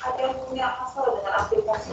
ada yang punya masalah dengan aplikasi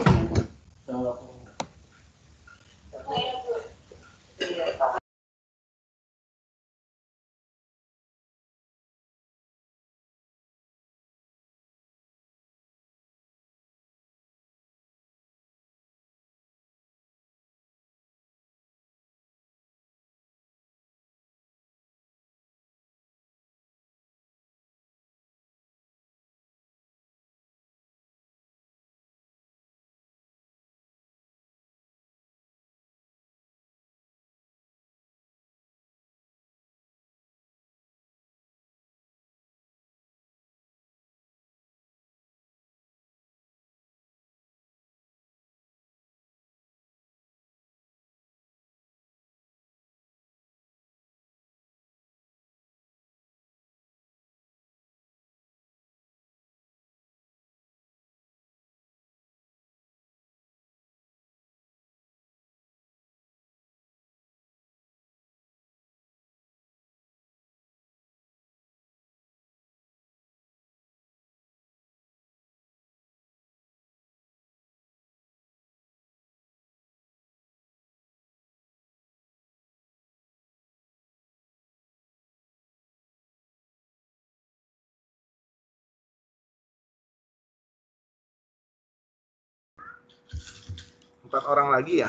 Empat orang lagi ya?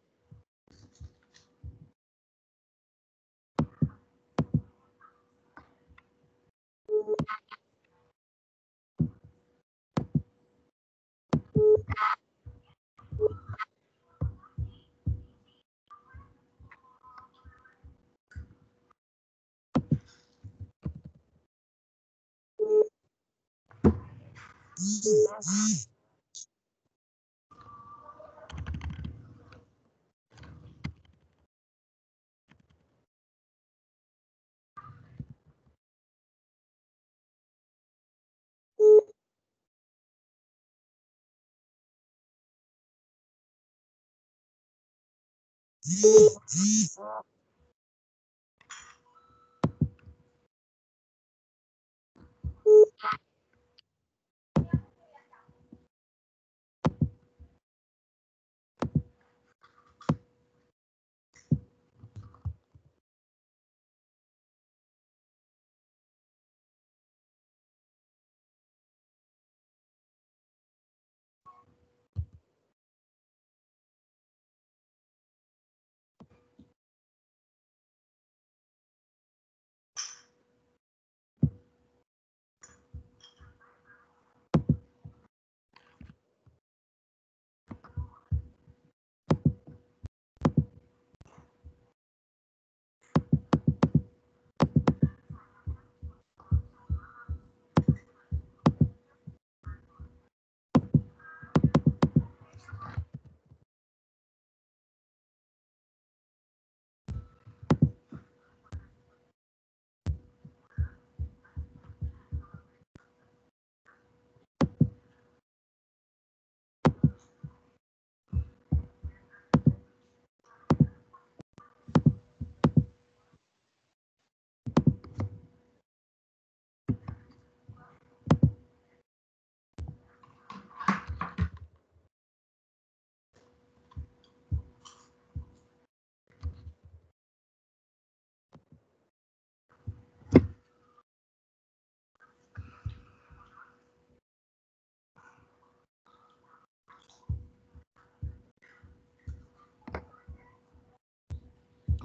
Mm-hmm.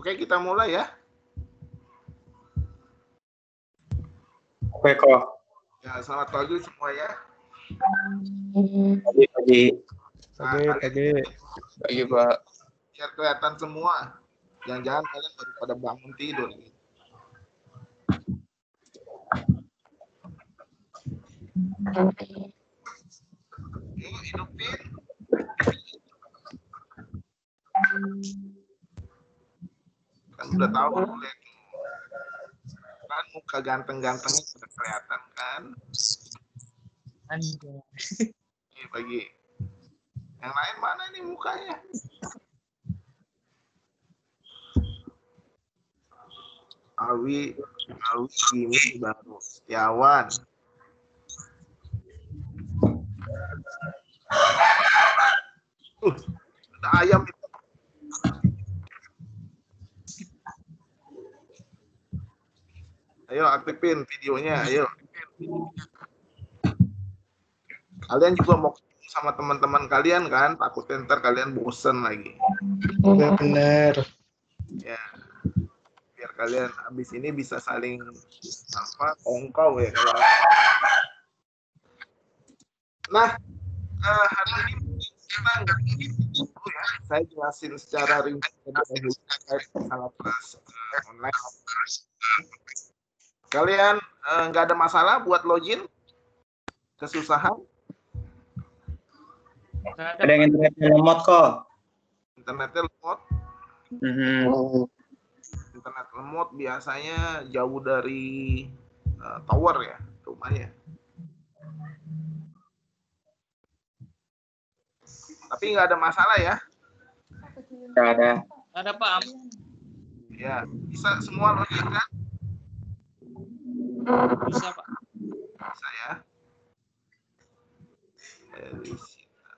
Oke, kita mulai ya. Oke kok. Ya, selamat pagi semua ya. Pagi pagi. Pagi, pagi. Pagi Pak. biar kelihatan semua. Jangan-jangan kalian baru pada bangun tidur. Yuk, hidupin. Kan udah tahu lihat kan muka ganteng-gantengnya sudah kelihatan kan. Ini bagi yang lain mana nih mukanya? Awi, Awi Kimi baru Setiawan. Uh, ada ayam itu. Ayo aktifin videonya, ayo. Kalian juga mau ketemu sama teman-teman kalian kan? Takutnya ntar kalian bosen lagi. Bener. Ya. Biar kalian habis ini bisa saling apa? Ongkau ya kalau. Nah, eh, hari ini kita nggak dulu ya. Saya jelasin secara rinci dahulu terkait masalah kelas eh, online. Kalian eh, nggak ada masalah buat login? Kesusahan? Ada yang internetnya lemot kok. Internetnya lemot? Mhm. internet lemot biasanya jauh dari uh, tower ya rumahnya. Tapi nggak ada masalah ya. Nggak ada. Ada Pak. Ya bisa semua login kan? Bisa Pak. Bisa ya.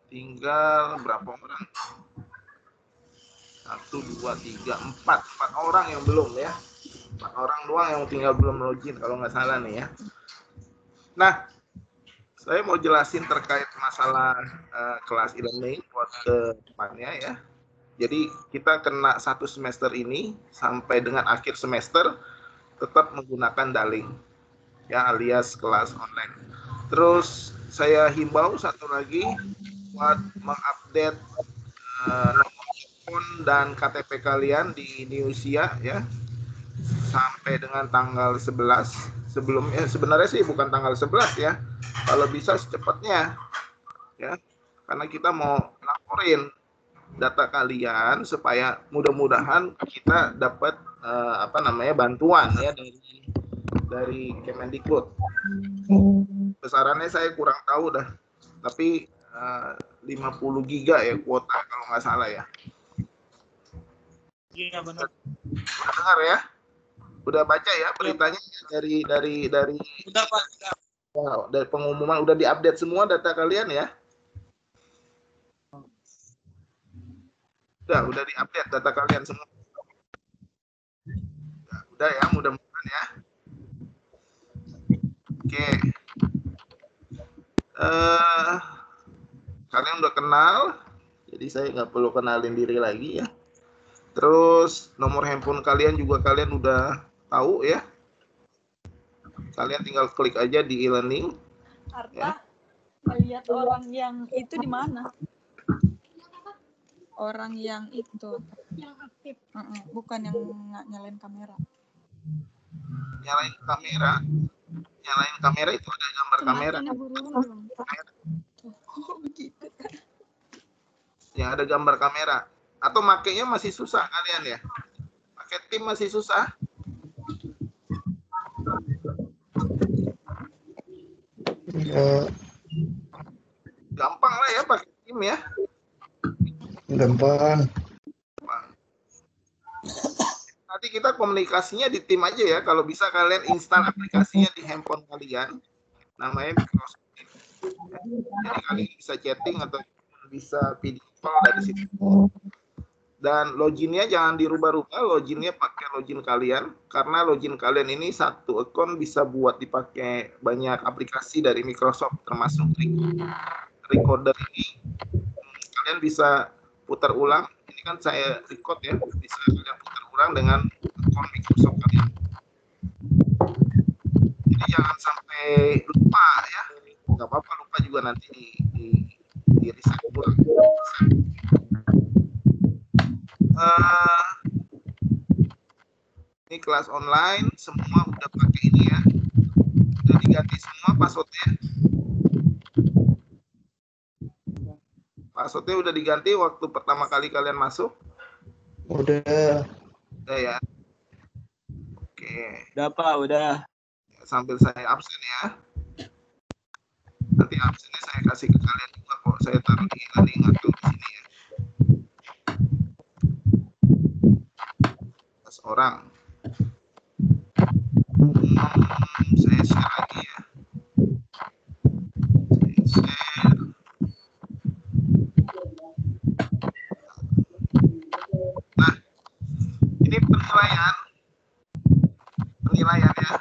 Tinggal berapa orang? Satu, dua, tiga, empat. Empat orang yang belum ya. Empat orang doang yang tinggal belum login kalau nggak salah nih ya. Nah, saya mau jelasin terkait masalah eh, kelas e-learning buat ke depannya ya. Jadi kita kena satu semester ini sampai dengan akhir semester tetap menggunakan daring ya alias kelas online. Terus saya himbau satu lagi buat mengupdate eh, nomor telepon dan KTP kalian di Newsia ya. Sampai dengan tanggal 11 sebelumnya sebenarnya sih bukan tanggal 11 ya. Kalau bisa secepatnya ya. Karena kita mau laporin data kalian supaya mudah-mudahan kita dapat eh, apa namanya bantuan ya dari dari Kemendikbud besarannya saya kurang tahu dah tapi eh, 50 giga ya kuota kalau nggak salah ya Iya benar. Udah dengar ya? Udah baca ya beritanya dari dari dari Udah Pak. Wow, dari pengumuman udah diupdate semua data kalian ya? Udah, udah diupdate data kalian semua. Udah, udah ya, mudah-mudahan ya. Oke. Eh, kalian udah kenal, jadi saya nggak perlu kenalin diri lagi ya. Terus nomor handphone kalian juga kalian udah tahu ya. Kalian tinggal klik aja di e-learning. Arta, melihat orang yang itu di mana? Orang yang itu. Yang aktif. bukan yang nggak nyalain kamera. Nyalain kamera. Nyalain kamera itu ada gambar kamera. Oh, begitu. Ya ada gambar kamera. Atau makainya masih susah kalian ya? Pakai tim masih susah? Ya, Gampang lah ya pakai tim ya. gampang. Nanti kita komunikasinya di tim aja ya. Kalau bisa kalian install aplikasinya di handphone kalian. Namanya Microsoft Teams. Jadi kalian bisa chatting atau bisa video call dari situ. Dan loginnya jangan dirubah-rubah, loginnya pakai login kalian. Karena login kalian ini satu akun bisa buat dipakai banyak aplikasi dari Microsoft, termasuk recorder ini. Kalian bisa putar ulang. Ini kan saya record ya, bisa kalian putar ulang dengan akun Microsoft kalian. Jadi jangan sampai lupa ya. Nggak apa-apa lupa juga nanti di di, di reset ulang. Eh, ini kelas online, semua udah pakai ini ya. Udah diganti semua passwordnya. Passwordnya udah diganti waktu pertama kali kalian masuk. Udah. Udah ya. Oke. Udah Pak, udah. sambil saya absen ya. Nanti absennya saya kasih ke kalian juga kok. Saya taruh di link atau di sini ya. Belas orang. Hmm, saya share lagi ya. Saya share. Ini penilaian. Penilaian ya.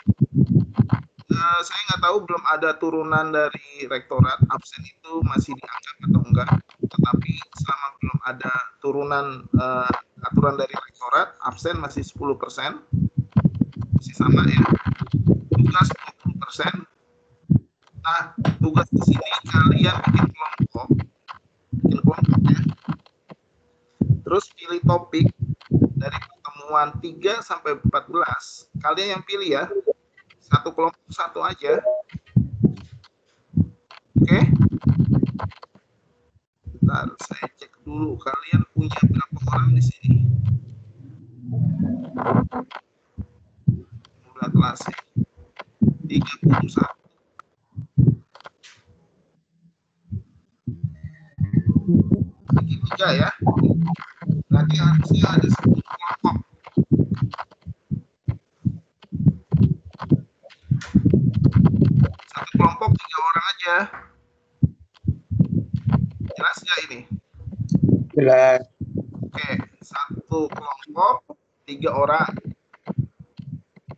Eh, saya nggak tahu belum ada turunan dari rektorat. Absen itu masih diangkat atau enggak. Tetapi selama belum ada turunan eh, aturan dari rektorat absen masih 10% masih sama ya. Tugas 20% nah tugas di sini kalian bikin kelompok. Bikin kelompok ya. Terus pilih topik dari pertemuan 3 sampai 14 kalian yang pilih ya satu kelompok satu aja. Oke. Bentar, saya cek dulu kalian punya berapa orang di sini. Jumlah kelasnya 31. Bagi tiga ya. Berarti harusnya ada 10 kelompok. Satu kelompok tiga orang aja. Jelas nggak ini? Jelas. oke satu kelompok tiga orang.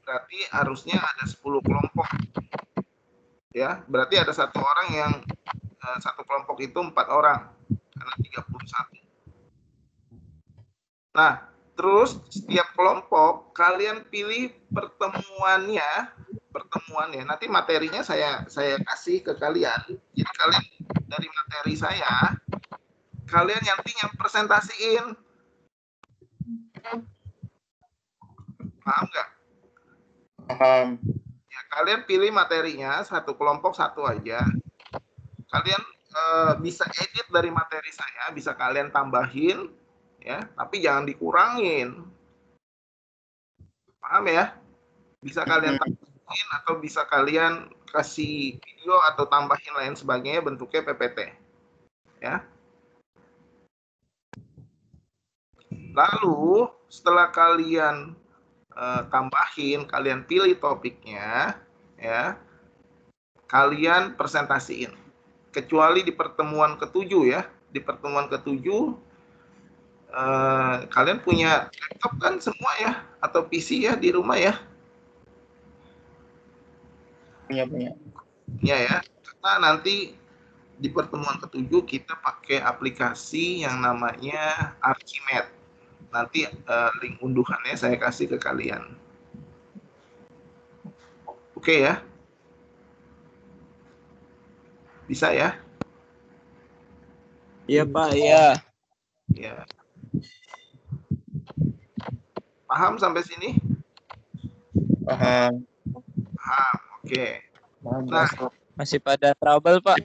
Berarti harusnya ada 10 kelompok. Ya berarti ada satu orang yang eh, satu kelompok itu empat orang karena 31 nah terus setiap kelompok kalian pilih pertemuannya pertemuannya nanti materinya saya saya kasih ke kalian. Jadi kalian dari materi saya kalian nanti yang presentasiin. Paham nggak? Paham. ya kalian pilih materinya satu kelompok satu aja. Kalian eh, bisa edit dari materi saya bisa kalian tambahin ya. Tapi jangan dikurangin. Paham ya? Bisa kalian tambahin atau bisa kalian kasih video atau tambahin lain sebagainya bentuknya PPT ya. Lalu setelah kalian eh, tambahin kalian pilih topiknya ya kalian presentasiin. Kecuali di pertemuan ketujuh ya. Di pertemuan ketujuh eh, kalian punya laptop kan semua ya? Atau PC ya di rumah ya? Punya punya. ya ya. Karena nanti di pertemuan ketujuh kita pakai aplikasi yang namanya Archimedes nanti eh, link unduhannya saya kasih ke kalian. Oke ya? Bisa ya? Iya Pak, iya. ya paham sampai sini Paham. paham oke Paham. Nah. Mas. Masih pada trouble Pak.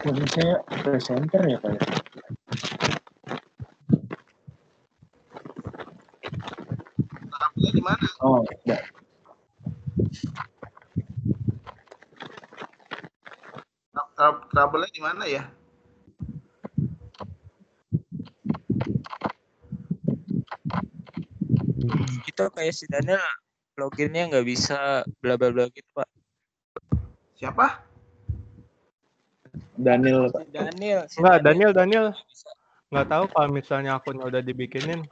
Ini saya presenter ya Pak. ya? Tabelnya di mana Oh, ya. Trouble-nya di mana ya Kayak si Daniel loginnya nggak bisa bla bla bla gitu Pak. siapa Daniel Pak. Daniel. Si Enggak, Daniel, Daniel. nggak. Nggak tahu kalau misalnya akunnya udah dibikinin.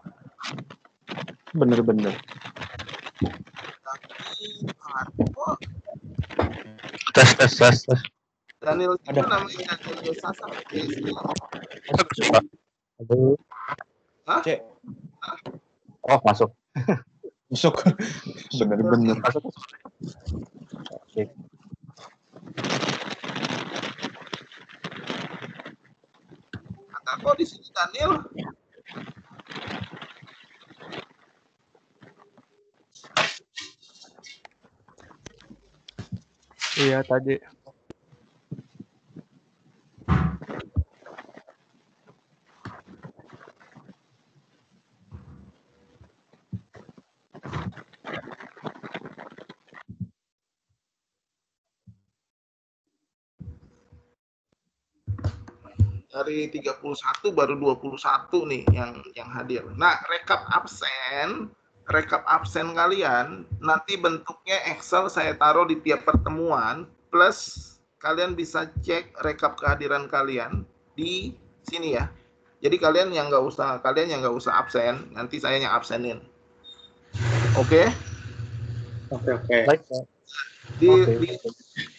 Bener-bener. Tes tes tes tes. Daniel itu Ada. namanya Daniel Sasa PSD. Hah? Cek. Oh, masuk. Masuk. Bener-bener. Oke. Kata kok di sini Daniel? Iya tadi. Dari 31 baru 21 nih yang yang hadir. Nah, rekap absen, rekap absen kalian nanti bentuknya Excel saya taruh di tiap pertemuan plus kalian bisa cek rekap kehadiran kalian di sini ya. Jadi kalian yang nggak usah kalian yang nggak usah absen, nanti saya yang absenin. Oke? Oke oke. Baik. Di, Oke. di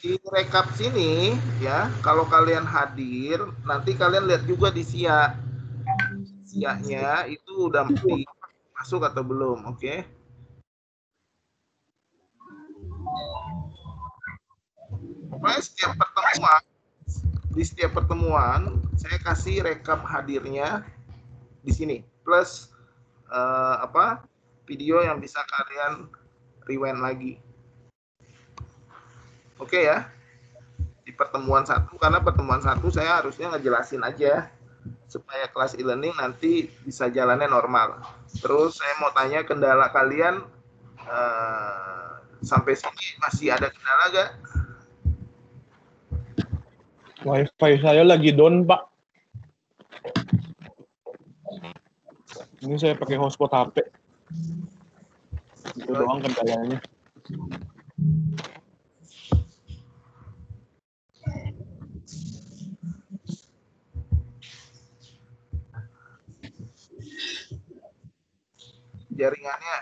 di rekap sini ya kalau kalian hadir nanti kalian lihat juga di sia. Sianya itu udah masuk atau belum oke? Pokoknya setiap pertemuan di setiap pertemuan saya kasih rekap hadirnya di sini plus eh, apa video yang bisa kalian rewind lagi Oke ya. Di pertemuan satu karena pertemuan satu saya harusnya ngejelasin aja supaya kelas e-learning nanti bisa jalannya normal. Terus saya mau tanya kendala kalian eh, sampai sini masih ada kendala gak? Wifi saya lagi down, Pak. Ini saya pakai hotspot HP. Itu doang kendalanya. Jaringannya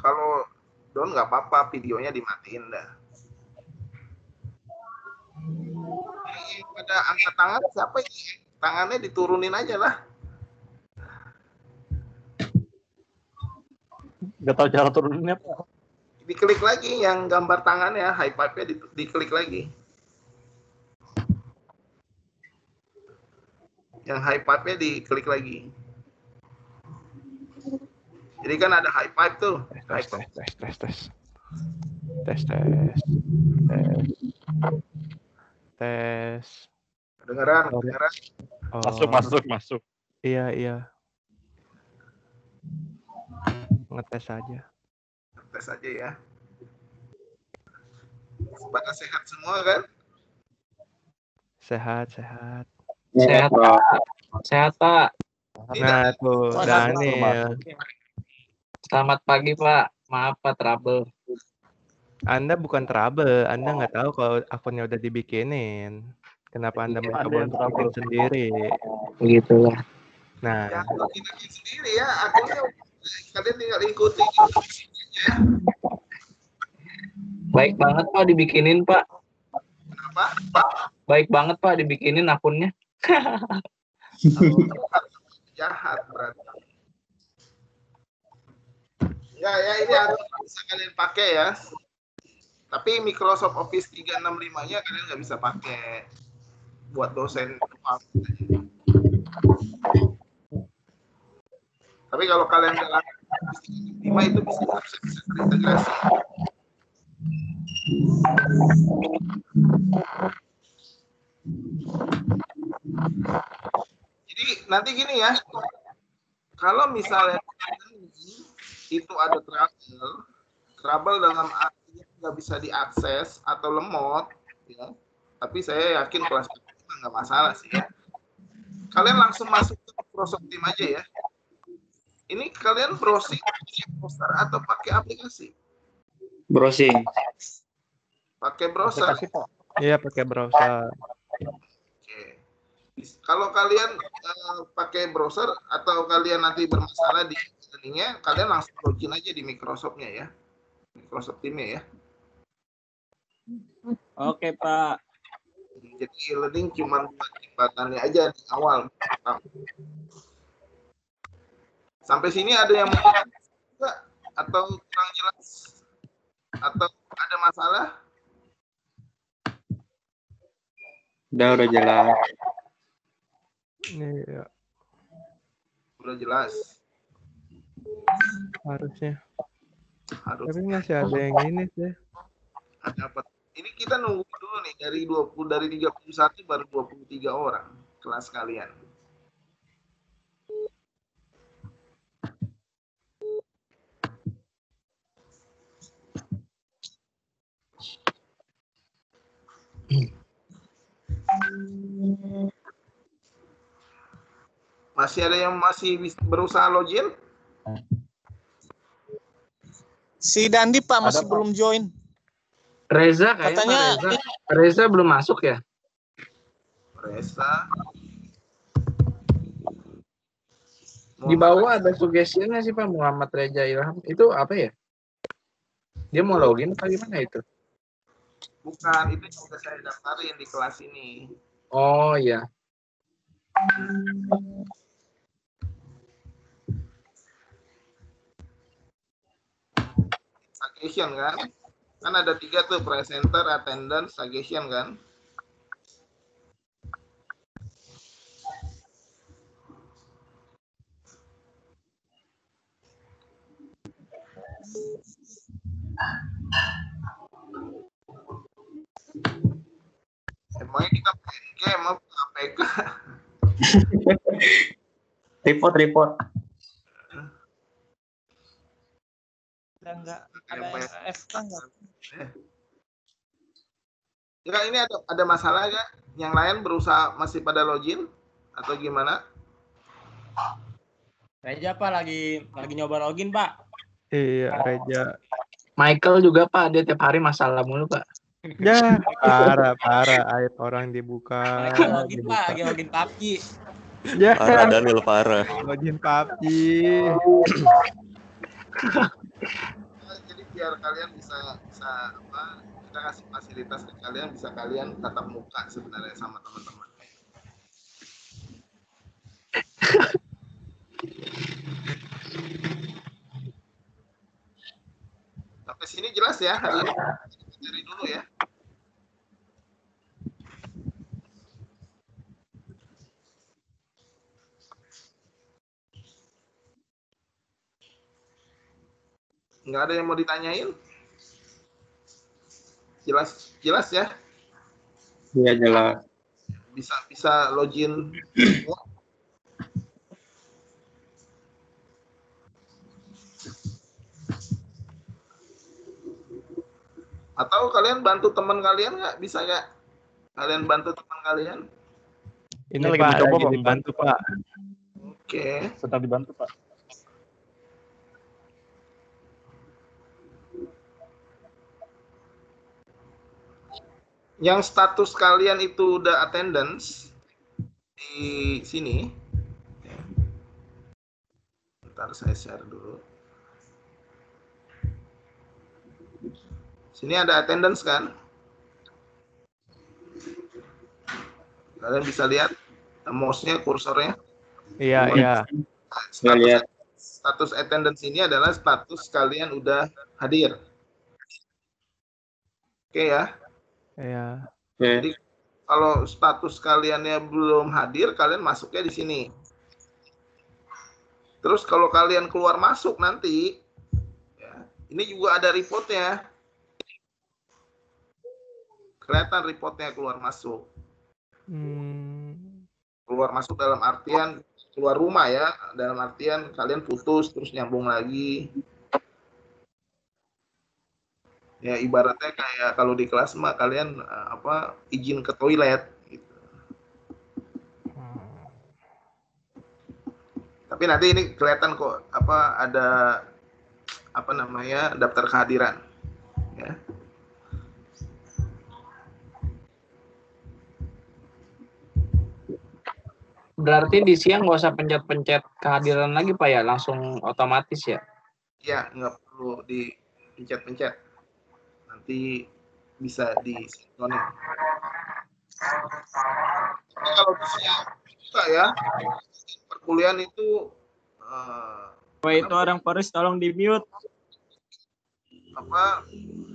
kalau down nggak apa-apa, videonya dimatiin dah. Pada angkat tangan siapa ini? Tangannya diturunin aja lah. Gak tahu cara turunnya apa. diklik lagi yang gambar tangannya high five-nya di, diklik lagi yang high five-nya diklik lagi jadi kan ada high five tuh Tes tes tes tes tes. Tes tes. Tes. Tes. kedengeran kedengeran Oh, Masuk, masuk, masuk. Iya iya. Ngetes aja. tes aja ya pada sehat semua kan Sehat sehat. Sehat, Pak. Sehat, Pak. Nah tuh Daniel. Selamat pagi, Pak. Maaf, Pak, trouble. Anda bukan trouble. Anda nggak tahu kalau akunnya udah dibikinin. Kenapa Anda Ada mencoba untuk trouble. bikin sendiri? Begitulah. Nah, ya bikin aja sendiri ya akhirnya kalian tinggal ikuti Baik banget, Pak, dibikinin, Pak. apa Baik banget, Pak, dibikinin akunnya. jahat berarti. Ya, ya ini harus bisa kalian pakai ya. Tapi Microsoft Office 365-nya kalian nggak bisa pakai buat dosen. Tapi kalau kalian jalan Office 365 itu bisa bisa, bisa terintegrasi. Jadi nanti gini ya, kalau misalnya itu ada trouble, trouble dalam artinya nggak bisa diakses atau lemot, ya. Tapi saya yakin kelas nggak masalah sih ya. Kalian langsung masuk ke Microsoft Team aja ya. Ini kalian browsing pakai browser atau pakai aplikasi? Browsing. Pakai browser. Iya pakai browser. Oke. Kalau kalian eh, pakai browser atau kalian nanti bermasalah di ininya, kalian langsung login aja di Microsoft-nya ya. Microsoft Team-nya ya. Oke, Pak. Jadi e-learning cuma buat jembatannya aja di awal. Sampai sini ada yang mau enggak? atau kurang jelas atau ada masalah? Udah, udah jelas. Iya, Udah jelas. Harusnya. Harus Tapi masih ada yang ini sih. ada apa? Ini kita nunggu dulu nih dari 20 dari 31 baru 23 orang kelas kalian. Masih ada yang masih berusaha login? Si Dandi Pak masih Pak. belum join. Reza kayaknya Katanya Pak Reza. Reza belum masuk ya? Resa. Di bawah ada sugestinya sih Pak Muhammad Reza Ilham. Itu apa ya? Dia mau login apa gimana itu? Bukan, itu juga saya daftarin di kelas ini. Oh iya. Suggestion kan? Kan ada tiga tuh, presenter, attendance, suggestion kan? Emangnya kita main game apa APK? Report report. Udah enggak Ada FK enggak? Ini ada ada masalah gak? Yang lain berusaha masih pada login atau gimana? Reja Pak lagi lagi nyoba login Pak. Iya, Reja. Michael juga Pak, dia tiap hari masalah mulu Pak. Ya, parah, parah. Aib orang dibuka. Lagi login Pak, lagi login PUBG. Ya, Parah Daniel parah. login PUBG. Biar kalian bisa bisa apa? Kita kasih fasilitas ke kalian bisa kalian tatap muka sebenarnya sama teman-teman. Sampai sini jelas ya hari ini. Dulu ya. Nggak ada yang mau ditanyain? Jelas, jelas ya. Iya jelas. Bisa bisa login. Atau kalian bantu teman kalian nggak? Bisa nggak? Kalian bantu teman kalian? Ini lagi Pak, mencoba, lagi Pak. dibantu Pak. Oke. Sedang dibantu Pak. Yang status kalian itu udah attendance di sini. Ntar saya share dulu. Sini ada attendance kan? Kalian bisa lihat mouse-nya, kursornya. Iya, iya. Status, status attendance ini adalah status kalian udah hadir. Oke ya. Iya. Jadi kalau status kaliannya belum hadir, kalian masuknya di sini. Terus kalau kalian keluar masuk nanti, ya, ini juga ada reportnya. Kelihatan reportnya keluar masuk. Hmm, Keluar masuk dalam artian keluar rumah ya, dalam artian kalian putus terus nyambung lagi. Ya ibaratnya kayak kalau di kelas mah kalian eh, apa izin ke toilet gitu. Tapi nanti ini kelihatan kok apa ada apa namanya daftar kehadiran ya. Berarti di siang nggak usah pencet-pencet kehadiran lagi Pak ya, langsung otomatis ya. Ya nggak perlu dipencet-pencet. Nanti bisa disinkronin. Tapi kalau bisa ya perkuliahan itu eh, Wah itu orang Paris tolong di mute. apa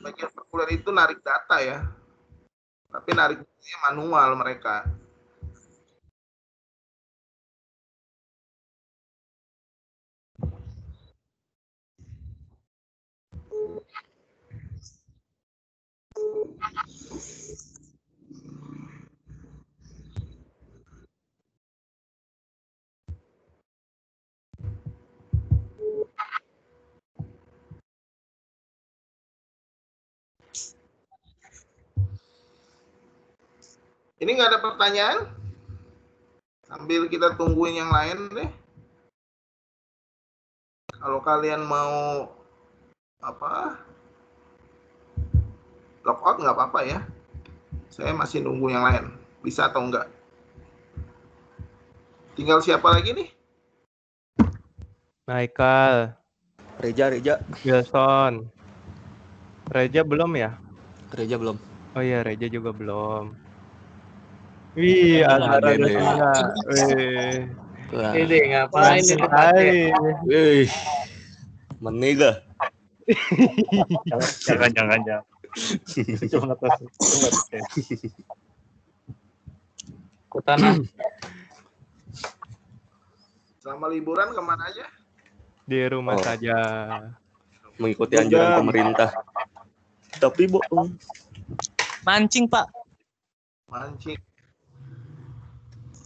bagian perkuliahan itu narik data ya tapi narik manual mereka ini nggak ada pertanyaan? Sambil kita tungguin yang lain deh. Kalau kalian mau apa lockout nggak apa-apa ya saya masih nunggu yang lain bisa atau enggak tinggal siapa lagi nih Michael, Reja, Reja. Wilson. Reja belum ya? Reja belum. Oh iya, Reja juga belum. Wih, ada juga. Wih. Ini ngapain ini. Wih. Menega. Jangan, jangan, jangan. Cuma atas. Kutana. selama liburan ke mana aja Di rumah Oh. saja. Mengikuti anjuran pemerintah. Tapi bohong. Mancing pak. mancing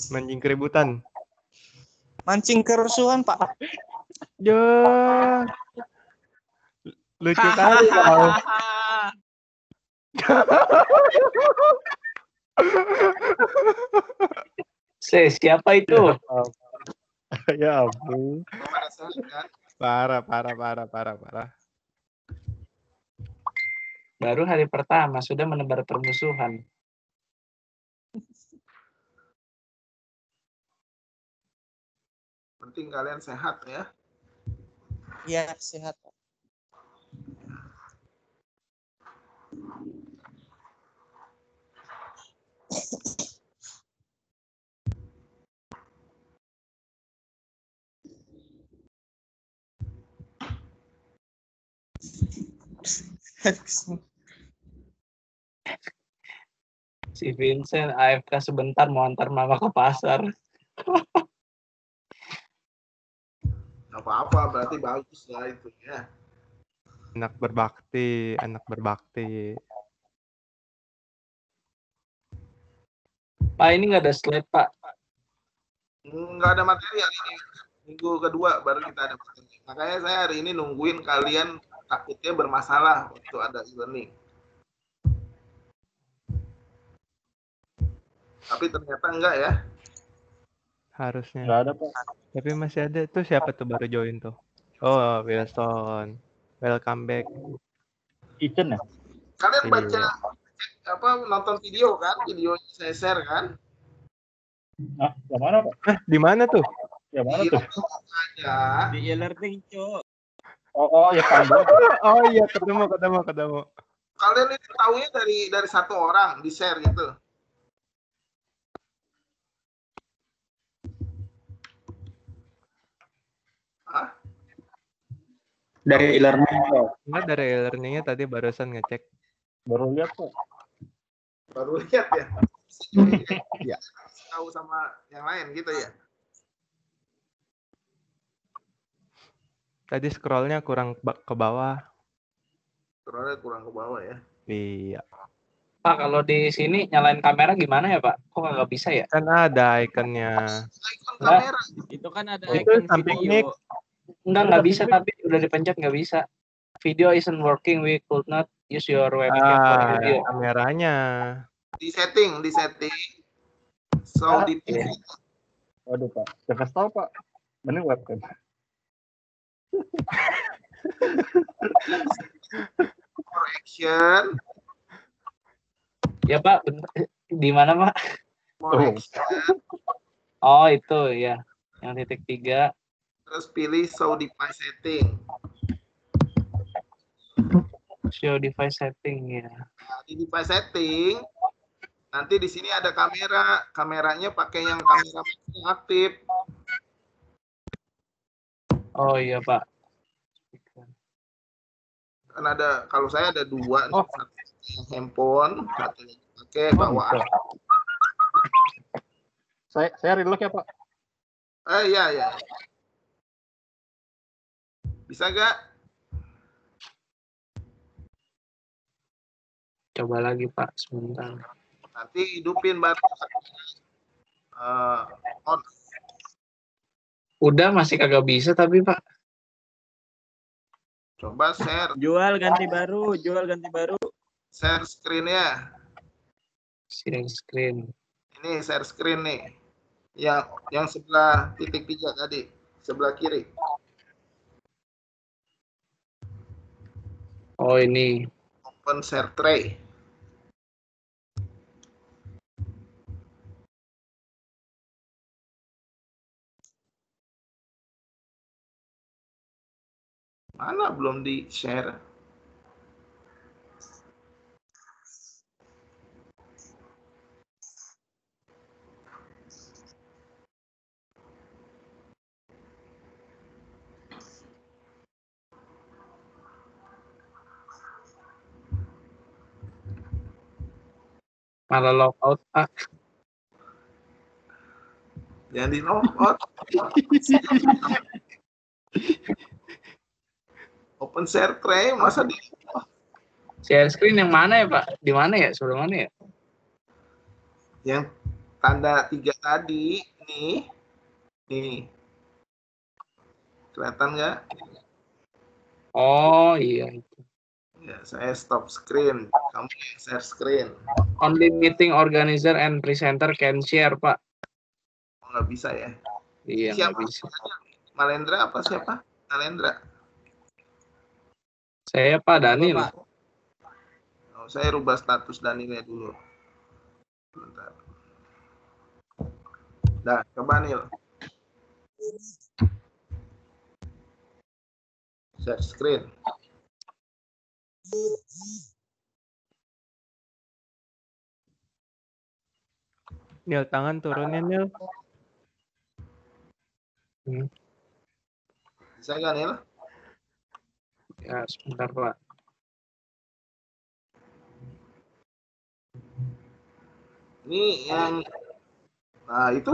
Mancing keributan. Mancing kerusuhan pak. Ya. Lucu kali. Se, siapa itu? Ya ampun. saat kan Parah, parah, parah, parah, parah. Baru hari pertama sudah menebar permusuhan. penting kalian sehat ya Iya sehat. Si Vincent AFK sebentar mau antar mama ke pasar. apa-apa berarti bagus lah itu ya Anak berbakti, anak berbakti. Pak ini nggak ada slide Pak. nggak ada materi hari ini minggu kedua baru kita ada materi makanya saya hari ini nungguin kalian takutnya bermasalah waktu ada e-learning tapi ternyata enggak ya Harusnya. Nggak ada, Pak. Tapi masih ada. Tuh siapa tuh baru join tuh? Oh, Wilson. Welcome back. Kitchen ya? kalian Iya. baca apa nonton video kan videonya saya share kan Ah, yang mana, Pak? Eh, di mana tuh? Yang mana Iya, tuh? aja Di e-learning cok. Oh, oh, ya. Oh iya, ketemu, ketemu, ketemu. kalian ini tahunya dari dari satu orang di share gitu Hah? Dari e-learning. Enggak dari learningnya tadi barusan ngecek. Baru lihat, Pak. Baru lihat ya Iya. tahu sama yang lain gitu ya Tadi scrollnya kurang ke bawah. Scrollnya kurang ke bawah ya Iya. Pak kalau di sini nyalain kamera gimana ya Pak? Kok nggak bisa ya? Kan ada ikonnya. icon kamera Itu kan ada Itu icon samping video. Enggak nggak bisa tapi udah dipencet nggak bisa. Video isn't working. We could not use your webcam for Ah, video. kameranya. di setting di setting so di TV Waduh, Pak. Jangan kasih tahu, Pak. Mending webcam. for action Ya Pak, di mana Pak? Oh. Oh itu ya, yang titik tiga. terus pilih show device setting Show device setting ya. nah, di device setting Nanti di sini ada kamera, kameranya pakai yang kamera yang aktif. Oh iya Pak. Kan ada kalau saya ada dua, nih. Oh. satu yang handphone, satu yang pakai Oh, bawaan. bisa. Saya saya relock ya Pak. Eh iya iya. Bisa gak? Coba lagi Pak sebentar. Nanti hidupin baru eh, on. Udah masih kagak bisa tapi Pak. Coba share, Jual ganti baru, jual ganti baru. share screen-nya. Sharing screen. Ini share screen nih. Yang yang sebelah titik tiga tadi, sebelah kiri. Oh ini. Share tray. Mana belum di share? Malah logout Pak. Jangan di out. Open share tray masa di Share screen yang mana ya Pak? Di mana ya? Sebelah mana ya? yang tanda tiga tadi nih nih kelihatan nggak Oh iya. Ya saya stop screen kamu yang share screen Only meeting organizer and presenter can share Pak. oh, nggak bisa ya Iya siapa bisa. Malendra apa siapa Malendra Saya Pak Daniel. oh, saya rubah status Danilnya dulu bentar Dah, coba Nil. Share screen. Nil tangan turunin Nil. Bisa nggak Nil? Ya sebentar Pak. Ini yang Nah, itu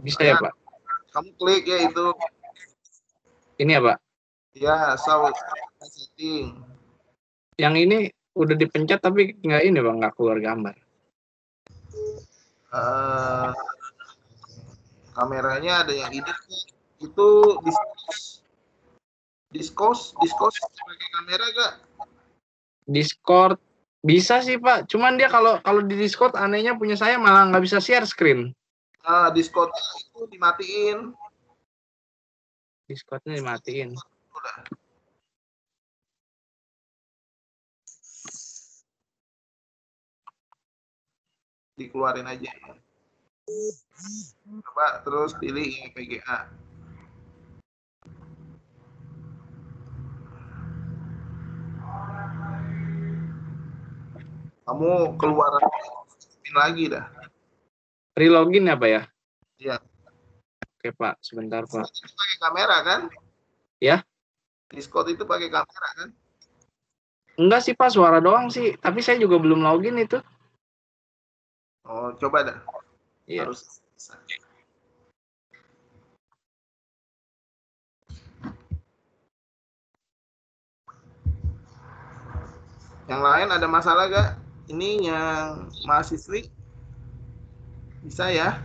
Bisa ya Pak? kamu klik ya itu. Ini ya Pak? Ya, sound setting. Yang ini udah dipencet tapi nggak ini Bang, nggak keluar gambar. Eh, kameranya ada yang edit itu discos discos discos pakai kamera gak Discord bisa sih Pak, cuman dia kalau kalau di Discord anehnya punya saya malah nggak bisa share screen. nah discord itu dimatiin Discordnya dimatiin. udah dikeluarin aja ya. coba terus pilih PGA kamu keluar lagi dah Relogin ya Pak ya? Iya. Oke Pak, sebentar Pak. itu pakai kamera kan Ya? Discord itu pakai kamera kan Enggak sih Pak, suara doang sih. Tapi saya juga belum login itu. Oh coba dah Iya. harus. Yang lain ada masalah gak? Ini yang mahasiswi bisa ya?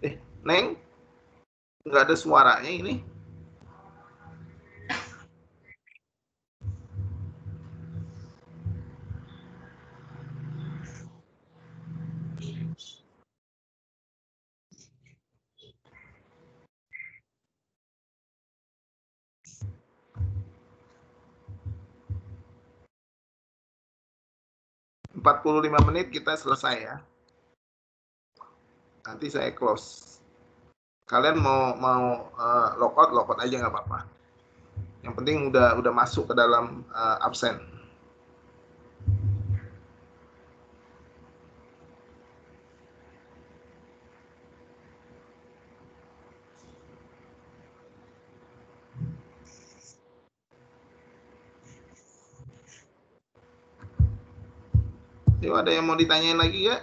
Eh, Neng, nggak ada suaranya ini. Empat puluh lima menit kita selesai ya. Nanti saya close. Kalian mau mau eh, lockout lockout aja nggak apa-apa. Yang penting udah udah masuk ke dalam eh, absen. Yuk, ada yang mau ditanyain lagi ya?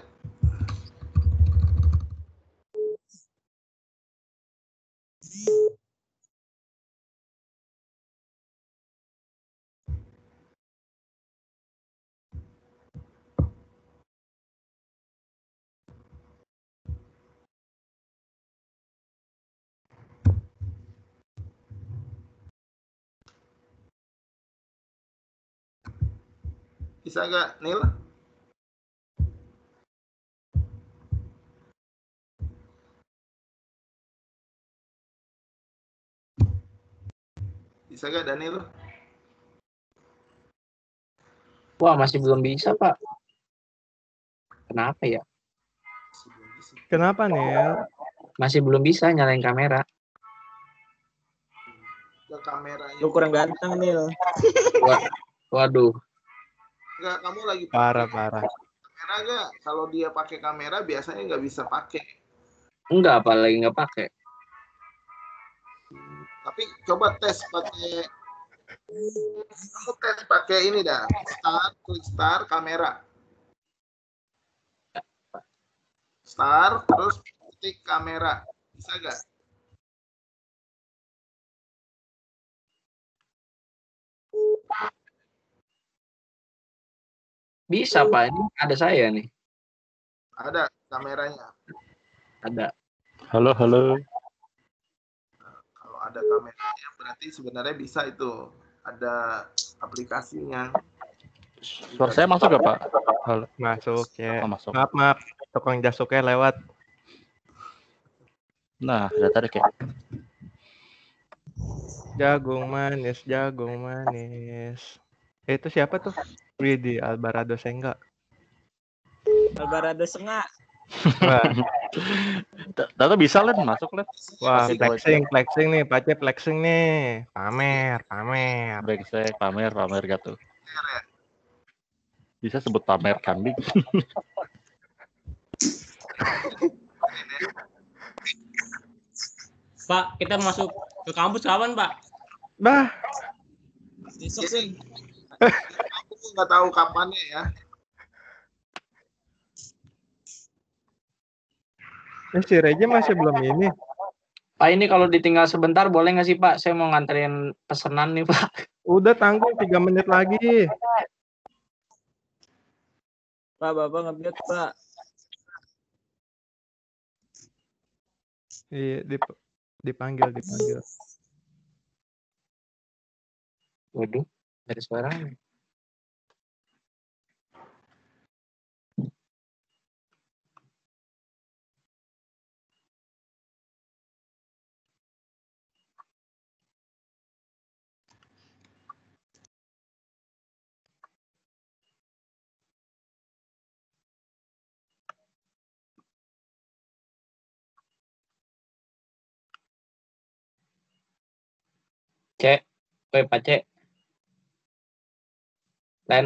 Bisa nggak, Nil? Bisa nggak, Daniel? Wah, masih belum bisa, Pak. Kenapa ya? Kenapa Nil? Masih belum bisa nyalain kamera. Ke kameranya. Lu kurang ganteng, Nil. Wah, waduh. Nggak, kamu lagi Parah parah. kamera nggak? Kalau dia pakai kamera biasanya nggak bisa pakai. Enggak, apalagi nggak pakai. Tapi coba tes pakai kamu tes pakai ini dah. Start, klik start kamera. Start, terus klik kamera. Bisa nggak? Bisa, Pak. Ini ada saya nih. Ada kameranya. Ada. Halo, halo. Ada kameranya berarti sebenarnya bisa itu. Ada aplikasinya. Suara saya masuk gak, Pak? Halo, masuk ya. Oh, masuk. Maaf maaf, tukang jasuknya lewat. Nah, udah tadi kayak. Jagung manis, jagung manis. Eh, itu siapa tuh? Widi Alvarado Sengga. Alvarado Sengak. Wah, Tata bisa, Len. Masuk, Len. wah flexing, flexing nih, Pace flexing nih. Pamer, pamer. Brengsek, pamer, pamer gitu. Bisa sebut pamer kambing. Pak, kita masuk ke kampus kapan, Pak? Bah, Besok sih. Aku nggak tahu kapannya ya. Eh, si Reja masih belum ini. Pak, ini kalau ditinggal sebentar boleh nggak sih, Pak? Saya mau nganterin pesanan nih, Pak. Udah tanggung tiga menit lagi. Pak, Bapak nge Pak. Iya, dip- dipanggil, dipanggil. Waduh, dari suaranya. Cek, woi Pak Cek. Len,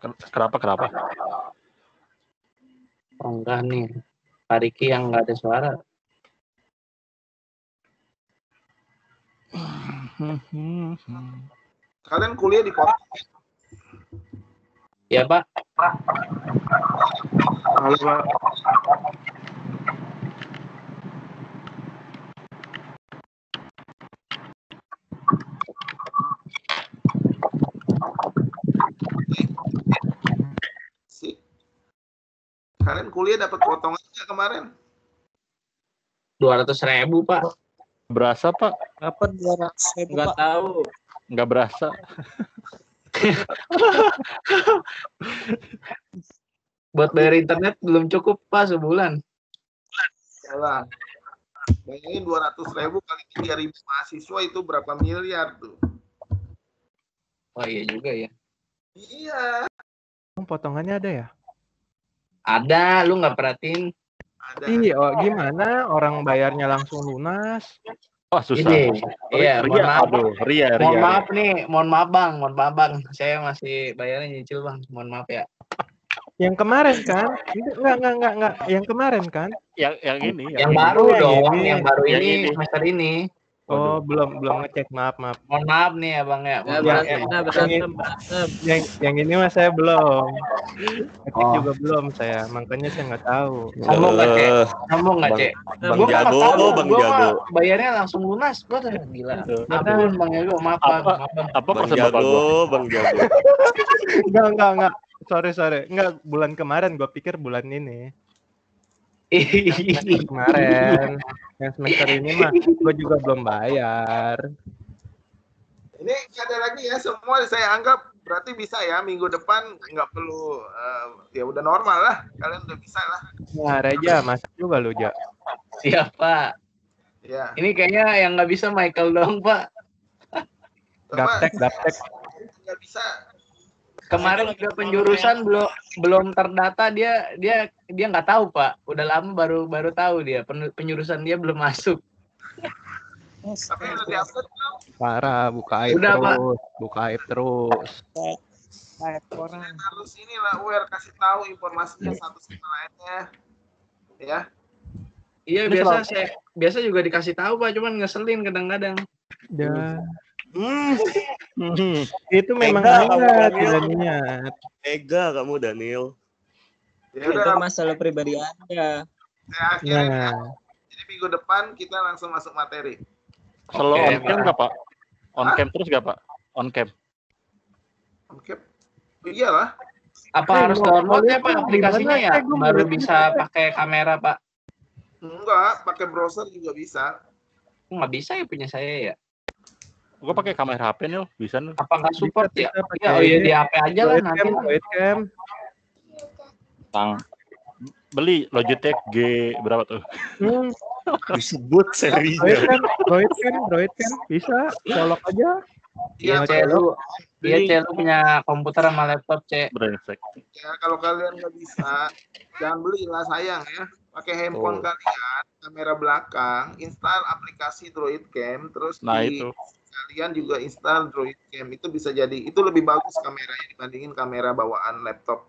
Ken- Kenapa, kenapa? oh enggak nih. Pak Riki yang nggak ada suara. Kalian kuliah di kota Ya, Pak. Halo, Pak. Kalian kuliah dapat potongan nggak kemarin? 200 ribu, Pak. Berasa, Pak? Kapan 200 ribu, Enggak Pak? tahu. Nggak berasa. Buat bayar internet belum cukup, Pak, sebulan. Yalah. Bayangin 200 ribu kali 3 ribu mahasiswa itu berapa miliar tuh? Oh iya juga ya. Iya. Potongannya ada ya? Ada, lu nggak perhatiin. Ada. Iya, oh, gimana? Orang bayarnya langsung lunas. Wah susah. Ini, iya, mohon Ria, maaf. aduh, Ria, Ria. Mohon Ria. maaf nih, mohon maaf bang, mohon maaf bang. Saya masih bayarnya nyicil bang, mohon maaf ya. Yang kemarin kan? Enggak, enggak, enggak, enggak. Yang kemarin kan? Yang yang ini. Yang baru yang dong, ini. yang baru Yang ini ini. semester ini. Oh, belum belum ngecek. Maaf, maaf. Mohon maaf nih ya bang ya. Ya, Mohon maaf berantem, ya. dah, berantem, berantem. Yang yang ini mah saya belum. Ngecek Oh. juga belum saya. Makanya saya nggak tahu. Sombong nggak cek? Eh, Sombong nggak Bang- cek? Bang Gua nggak Jago, tahu, Bang gua Jago. bayarnya langsung lunas. Gua tuh gila. Ampun bang Jago, maaf. Apa Maaf, bang. apa Bang Jago, gua? Bang Jago. Enggak, enggak, enggak. Sorry, sorry. Enggak, bulan kemarin gua pikir bulan ini. Semester kemarin. Yang semester ini mah gua juga belum bayar. Ini ada lagi ya, semua saya anggap berarti bisa ya minggu depan nggak perlu eh, ya udah normal lah, kalian udah bisa lah. Wah, Reja, masak juga lu, Ja. Siapa? Ya. Ini kayaknya yang nggak bisa Michael dong pak. Gaptek, gaptek. Nggak bisa. Kemarin juga penjurusan belum belum terdata dia dia dia nggak tahu pak. Udah lama baru baru tahu dia pen- penjurusan dia belum masuk. Tapi udah diupload belum? Parah, buka aib Udah, Pak. terus. Buka aib terus. Kayak orang. Harus inilah aware kasih tahu informasinya satu sama lainnya. Ya. Iya Ini biasa saya biasa juga dikasih tahu pak, cuman ngeselin kadang-kadang. Ya. Hmm, Itu memang enggak, Daniel. tidak niat. Tega kamu Daniel. Ya Itu udah masalah pribadi Anda. ya. Nah, Jadi minggu depan kita langsung masuk materi. Selalu Oke, on cam nggak pak? On Hah? cam terus nggak pak? On cam. Oke. Iyalah. Apa Eh, harus downloadnya pak aplikasinya ya? Baru bisa pakai kamera pak. Enggak, pakai browser juga bisa. Nggak bisa ya punya saya ya? Gua pakai kamera HP nih, bisa nih. Apa nggak support Bisa, ya? bisa Ya oh iya di HP aja lah nanti. Webcam, lah. webcam. Tang. Beli Logitech G berapa tuh? Hmm, Disebut serinya. webcam, webcam, webcam, bisa. Colok aja. Iya Iya, cek lu. Iya cek lu punya komputer sama laptop cek. Brengsek. ya kalau kalian nggak bisa, jangan belilah sayang ya. Pakai handphone Oh. kalian, kamera belakang, install aplikasi Droid Cam, terus Nah di itu. Kalian juga install Droid Cam. Itu bisa jadi, itu lebih bagus kameranya dibandingin kamera bawaan laptop.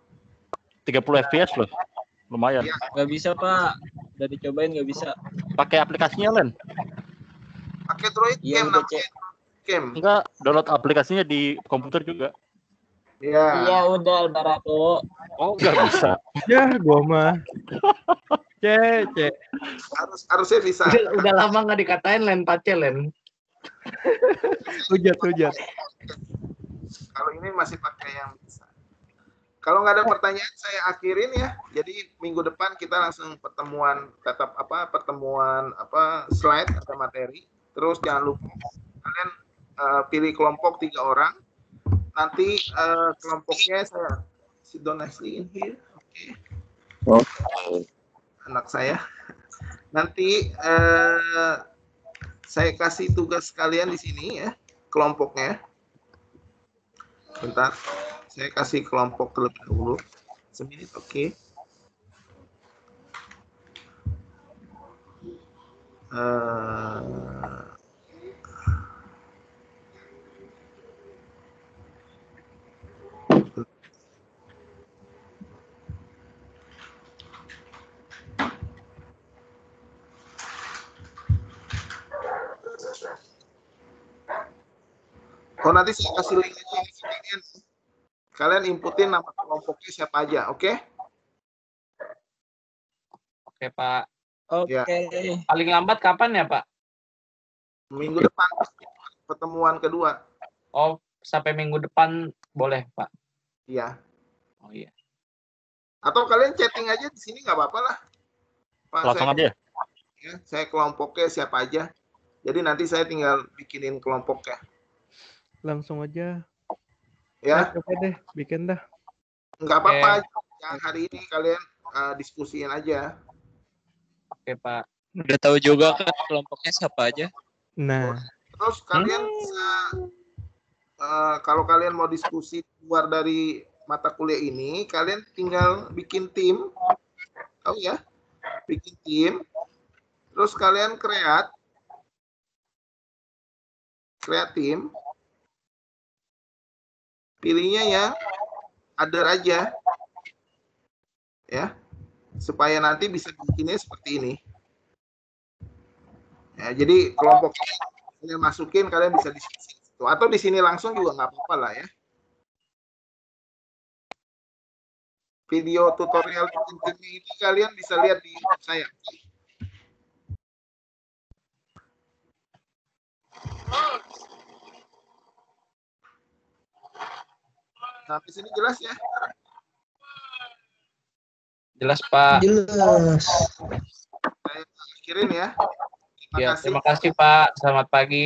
30 fps loh. Lumayan. Iya. Nggak bisa pak. Udah dicobain nggak bisa. Pakai aplikasinya Len. Pakai Droid Iya Cam namanya Cam. Enggak, download aplikasinya di komputer juga. Ya. Iya udah Alvarado. Oh, enggak bisa. Ya, gua mah. Cek, cek. Harus harusnya bisa. Udah, udah lama nggak dikatain len pace len. Hujat, hujat. Kalau ini masih pakai yang bisa. Kalau nggak ada pertanyaan, saya akhirin ya. Jadi minggu depan kita langsung pertemuan tetap apa pertemuan apa slide ada materi. Terus jangan lupa kalian eh, pilih kelompok tiga orang. Nanti eh, kelompoknya saya down nicely in here. Oke. Anak saya. Nanti eh, saya kasih tugas kalian di sini ya kelompoknya. Bentar, saya kasih kelompok terlebih dahulu. Semenit, oke. Eh, Oh nanti saya kasih link kalian. Kalian inputin nama kelompoknya siapa aja, oke? Oke pak. Oke. Ya. Paling lambat kapan ya pak? Minggu depan pertemuan kedua. Oh sampai minggu depan boleh pak. Iya. Oh iya. Atau kalian chatting aja di sini nggak apa-apa lah. Pak, Langsung saya, aja. ya, saya kelompoknya siapa aja. Jadi nanti saya tinggal bikinin kelompoknya. Langsung aja. Ya, Oke deh, bikin dah. nggak apa-apa. Yang hari ini kalian uh, diskusiin aja. Oke pak. Udah tahu juga kan kelompoknya siapa aja? Nah, Terus kalian bisa uh, kalau kalian mau diskusi luar dari mata kuliah ini, kalian tinggal bikin tim, tahu ya, bikin tim. Terus kalian kreat, create team, pilihnya yang other aja. Ya. Supaya nanti bisa bikinnya seperti ini. Ya, jadi kelompok kalian masukin kalian bisa di situ atau di sini langsung juga nggak apa-apa lah ya. Video tutorial ini kalian bisa lihat di YouTube saya. Sampai sini jelas ya? Jelas Pak. Jelas. Saya akhirin ya. Terima Ya, kasih. terima kasih Pak. Selamat pagi.